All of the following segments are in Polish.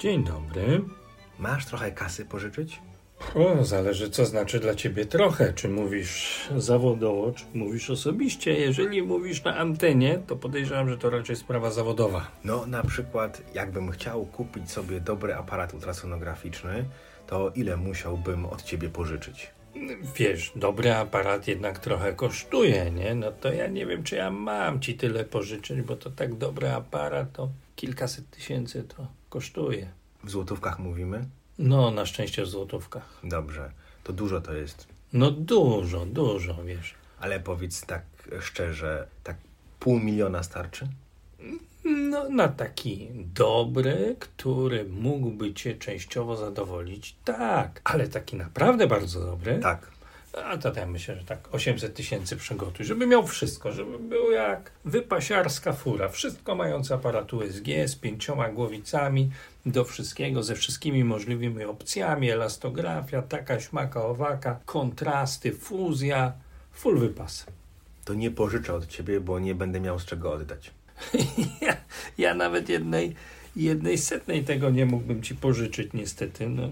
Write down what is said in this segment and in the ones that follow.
Dzień dobry. Masz trochę kasy pożyczyć? O, zależy co znaczy dla ciebie trochę. Czy mówisz zawodowo, czy mówisz osobiście. Jeżeli mówisz na antenie, to podejrzewam, że to raczej sprawa zawodowa. No, na przykład, jakbym chciał kupić sobie dobry aparat ultrasonograficzny, to ile musiałbym od ciebie pożyczyć? Wiesz, dobry aparat jednak trochę kosztuje, nie? No to ja nie wiem, czy ja mam ci tyle pożyczyć, bo to tak dobry aparat to kilkaset tysięcy to kosztuje. W złotówkach mówimy? No, na szczęście w złotówkach. Dobrze, to dużo to jest. No dużo, dużo, wiesz. Ale powiedz tak szczerze, tak pół miliona starczy? No, na taki dobry, który mógłby cię częściowo zadowolić, tak. Ale taki naprawdę bardzo dobry, Tak. a to ja myślę, że tak 800 tysięcy przygotuj, żeby miał wszystko, żeby był jak wypasiarska fura, wszystko mające aparat USG z pięcioma głowicami, do wszystkiego, ze wszystkimi możliwymi opcjami, elastografia, taka śmaka, owaka, kontrasty, fuzja, full wypas. To nie pożyczę od ciebie, bo nie będę miał z czego oddać. ja, ja nawet jednej, jednej setnej tego nie mógłbym ci pożyczyć niestety, no,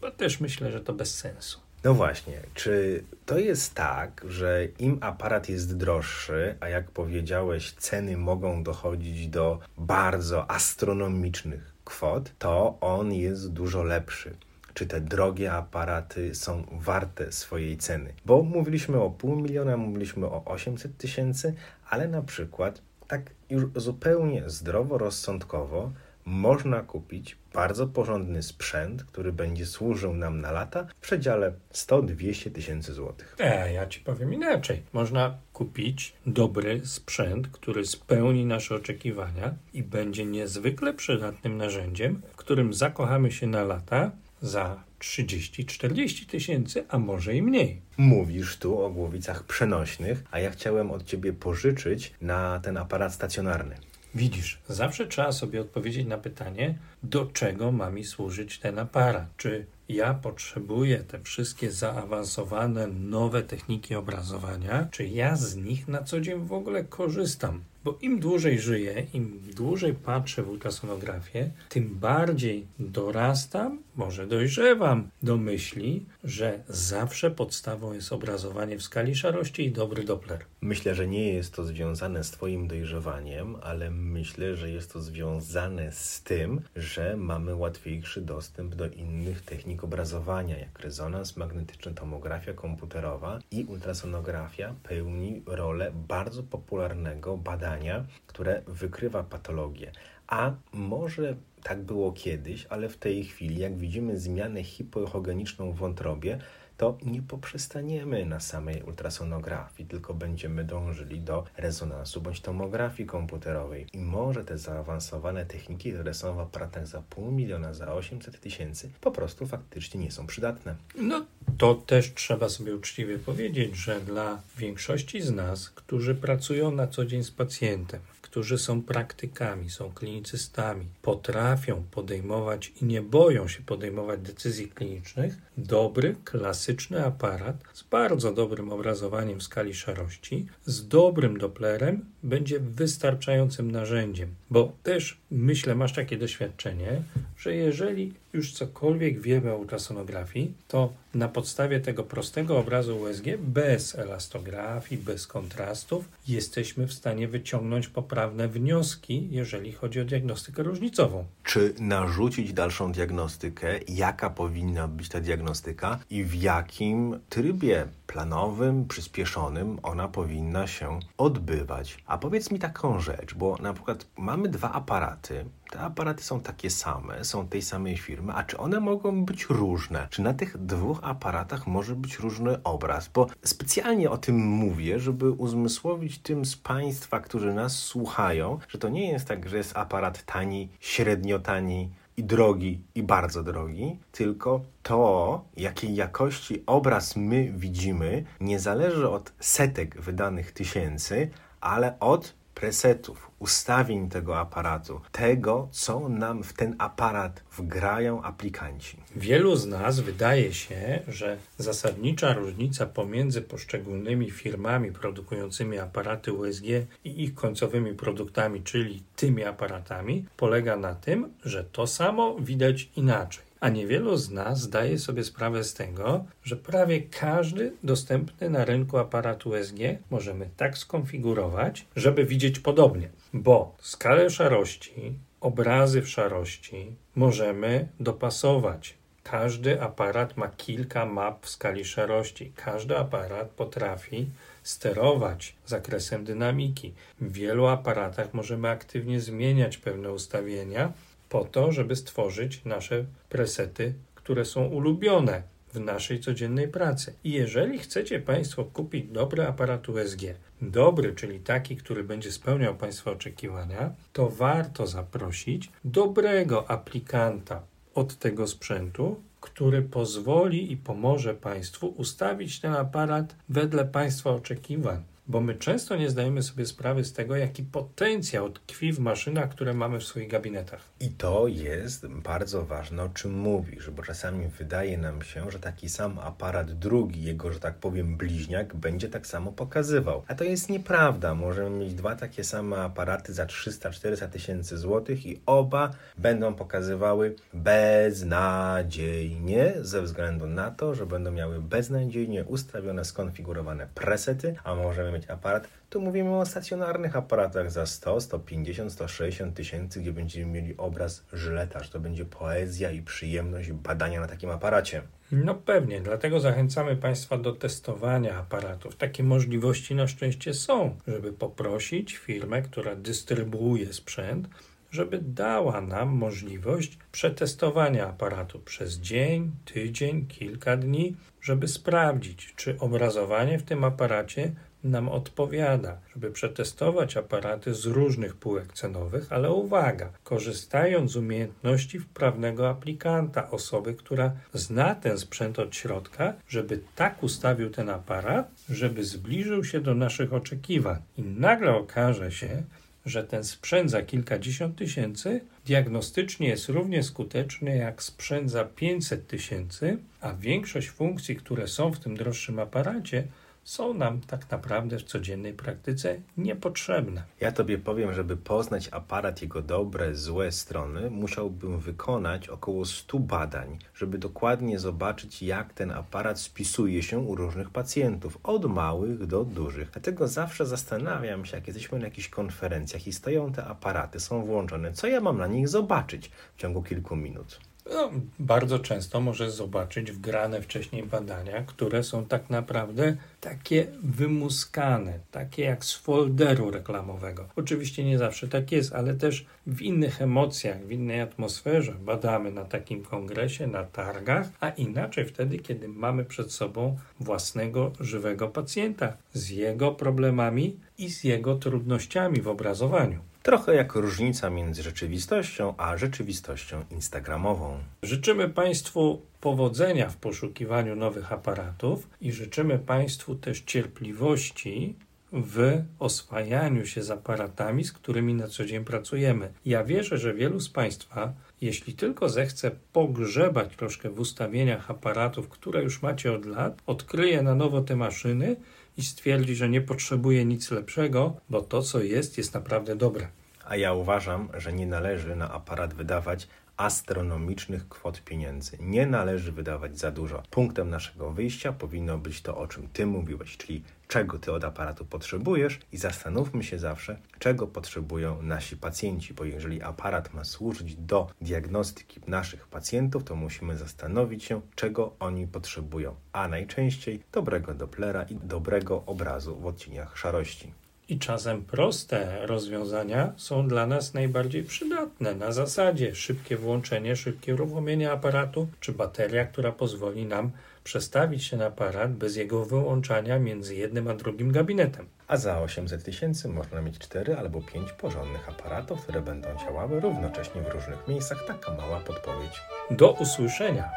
bo też myślę, że to bez sensu. No właśnie, czy to jest tak, że im aparat jest droższy, a jak powiedziałeś, ceny mogą dochodzić do bardzo astronomicznych kwot, to on jest dużo lepszy? Czy te drogie aparaty są warte swojej ceny? Bo mówiliśmy o pół miliona, mówiliśmy o 800 tysięcy, ale na przykład tak już zupełnie zdroworozsądkowo można kupić bardzo porządny sprzęt, który będzie służył nam na lata w przedziale 100-200 tysięcy złotych. E, ja ci powiem inaczej. Można kupić dobry sprzęt, który spełni nasze oczekiwania i będzie niezwykle przydatnym narzędziem, w którym zakochamy się na lata za 30-40 tysięcy, a może i mniej. Mówisz tu o głowicach przenośnych, a ja chciałem od ciebie pożyczyć na ten aparat stacjonarny. Widzisz, zawsze trzeba sobie odpowiedzieć na pytanie, do czego ma mi służyć ten aparat. Czy ja potrzebuję te wszystkie zaawansowane, nowe techniki obrazowania, czy ja z nich na co dzień w ogóle korzystam? Bo im dłużej żyję, im dłużej patrzę w ultrasonografię, tym bardziej dorastam, może dojrzewam do myśli, że zawsze podstawą jest obrazowanie w skali szarości i dobry Doppler. Myślę, że nie jest to związane z Twoim dojrzewaniem, ale myślę, że jest to związane z tym, że mamy łatwiejszy dostęp do innych technik obrazowania, jak rezonans magnetyczny, tomografia komputerowa i ultrasonografia pełni rolę bardzo popularnego badania, które wykrywa patologię. A może tak było kiedyś, ale w tej chwili, jak widzimy zmianę hipoechogeniczną w wątrobie, to nie poprzestaniemy na samej ultrasonografii, tylko będziemy dążyli do rezonansu bądź tomografii komputerowej. I może te zaawansowane techniki, które są w aparatach za pół miliona, za 800 tysięcy, po prostu faktycznie nie są przydatne. No, to też trzeba sobie uczciwie powiedzieć, że dla większości z nas, którzy pracują na co dzień z pacjentem, którzy są praktykami, są klinicystami, potrafią podejmować i nie boją się podejmować decyzji klinicznych, dobry, klasyczny aparat z bardzo dobrym obrazowaniem w skali szarości, z dobrym Dopplerem będzie wystarczającym narzędziem. Bo też myślę, masz takie doświadczenie, że jeżeli już cokolwiek wiemy o ultrasonografii, to na podstawie tego prostego obrazu USG, bez elastografii, bez kontrastów, jesteśmy w stanie wyciągnąć poprawne wnioski, jeżeli chodzi o diagnostykę różnicową. Czy narzucić dalszą diagnostykę? Jaka powinna być ta diagnostyka i w jakim trybie planowym, przyspieszonym ona powinna się odbywać? A powiedz mi taką rzecz, bo na przykład mamy dwa aparaty. Te aparaty są takie same, są tej samej firmy, a czy one mogą być różne? Czy na tych dwóch aparatach może być różny obraz? Bo specjalnie o tym mówię, żeby uzmysłowić tym z Państwa, którzy nas słuchają, że to nie jest tak, że jest aparat tani, średnio tani, i drogi, i bardzo drogi, tylko to, jakiej jakości obraz my widzimy, nie zależy od setek wydanych tysięcy, ale od presetów, ustawień tego aparatu, tego, co nam w ten aparat wgrają aplikanci. Wielu z nas wydaje się, że zasadnicza różnica pomiędzy poszczególnymi firmami produkującymi aparaty USG i ich końcowymi produktami, czyli tymi aparatami, polega na tym, że to samo widać inaczej a niewielu z nas zdaje sobie sprawę z tego, że prawie każdy dostępny na rynku aparat USG możemy tak skonfigurować, żeby widzieć podobnie, bo skalę szarości, obrazy w szarości możemy dopasować. Każdy aparat ma kilka map w skali szarości. Każdy aparat potrafi sterować zakresem dynamiki. W wielu aparatach możemy aktywnie zmieniać pewne ustawienia, po to, żeby stworzyć nasze presety, które są ulubione w naszej codziennej pracy. I jeżeli chcecie Państwo kupić dobry aparat USG, dobry, czyli taki, który będzie spełniał Państwa oczekiwania, to warto zaprosić dobrego aplikanta od tego sprzętu, który pozwoli i pomoże Państwu ustawić ten aparat wedle Państwa oczekiwań bo my często nie zdajemy sobie sprawy z tego, jaki potencjał tkwi w maszynach, które mamy w swoich gabinetach. I to jest bardzo ważne, o czym mówisz, bo czasami wydaje nam się, że taki sam aparat drugi, jego, że tak powiem, bliźniak, będzie tak samo pokazywał. A to jest nieprawda. Możemy mieć dwa takie same aparaty za 300-400 tysięcy złotych i oba będą pokazywały beznadziejnie, ze względu na to, że będą miały beznadziejnie ustawione, skonfigurowane presety, a możemy mieć aparat, tu mówimy o stacjonarnych aparatach za 100, 150, 160 tysięcy, gdzie będziemy mieli obraz żyletarz. To będzie poezja i przyjemność badania na takim aparacie. No pewnie, dlatego zachęcamy Państwa do testowania aparatów. Takie możliwości na szczęście są, żeby poprosić firmę, która dystrybuuje sprzęt, żeby dała nam możliwość przetestowania aparatu przez dzień, tydzień, kilka dni, żeby sprawdzić, czy obrazowanie w tym aparacie nam odpowiada, żeby przetestować aparaty z różnych półek cenowych, ale uwaga, korzystając z umiejętności wprawnego aplikanta, osoby, która zna ten sprzęt od środka, żeby tak ustawił ten aparat, żeby zbliżył się do naszych oczekiwań. I nagle okaże się, że ten sprzęt za kilkadziesiąt tysięcy diagnostycznie jest równie skuteczny jak sprzęt za 500 tysięcy, a większość funkcji, które są w tym droższym aparacie, są nam tak naprawdę w codziennej praktyce niepotrzebne. Ja Tobie powiem, żeby poznać aparat, jego dobre, złe strony, musiałbym wykonać około 100 badań, żeby dokładnie zobaczyć, jak ten aparat spisuje się u różnych pacjentów, od małych do dużych. Dlatego zawsze zastanawiam się, jak jesteśmy na jakichś konferencjach i stoją te aparaty, są włączone, co ja mam na nich zobaczyć w ciągu kilku minut. No, bardzo często możesz zobaczyć wgrane wcześniej badania, które są tak naprawdę takie wymuskane, takie jak z folderu reklamowego. Oczywiście nie zawsze tak jest, ale też w innych emocjach, w innej atmosferze badamy na takim kongresie, na targach, a inaczej wtedy, kiedy mamy przed sobą własnego żywego pacjenta z jego problemami i z jego trudnościami w obrazowaniu. Trochę jak różnica między rzeczywistością a rzeczywistością instagramową. Życzymy Państwu powodzenia w poszukiwaniu nowych aparatów i życzymy Państwu też cierpliwości w oswajaniu się z aparatami, z którymi na co dzień pracujemy. Ja wierzę, że wielu z Państwa, jeśli tylko zechce pogrzebać troszkę w ustawieniach aparatów, które już macie od lat, odkryje na nowo te maszyny i stwierdzi, że nie potrzebuje nic lepszego, bo to, co jest, jest naprawdę dobre. A ja uważam, że nie należy na aparat wydawać astronomicznych kwot pieniędzy. Nie należy wydawać za dużo. Punktem naszego wyjścia powinno być to, o czym Ty mówiłeś, czyli czego Ty od aparatu potrzebujesz i zastanówmy się zawsze, czego potrzebują nasi pacjenci, bo jeżeli aparat ma służyć do diagnostyki naszych pacjentów, to musimy zastanowić się, czego oni potrzebują, a najczęściej dobrego Dopplera i dobrego obrazu w odcieniach szarości. I czasem proste rozwiązania są dla nas najbardziej przydatne. Na zasadzie szybkie włączenie, szybkie uruchomienie aparatu, czy bateria, która pozwoli nam przestawić się na aparat bez jego wyłączania między jednym a drugim gabinetem. a za 800 tysięcy można mieć 4 albo 5 porządnych aparatów, które będą działały równocześnie w różnych miejscach. Taka mała podpowiedź. Do usłyszenia.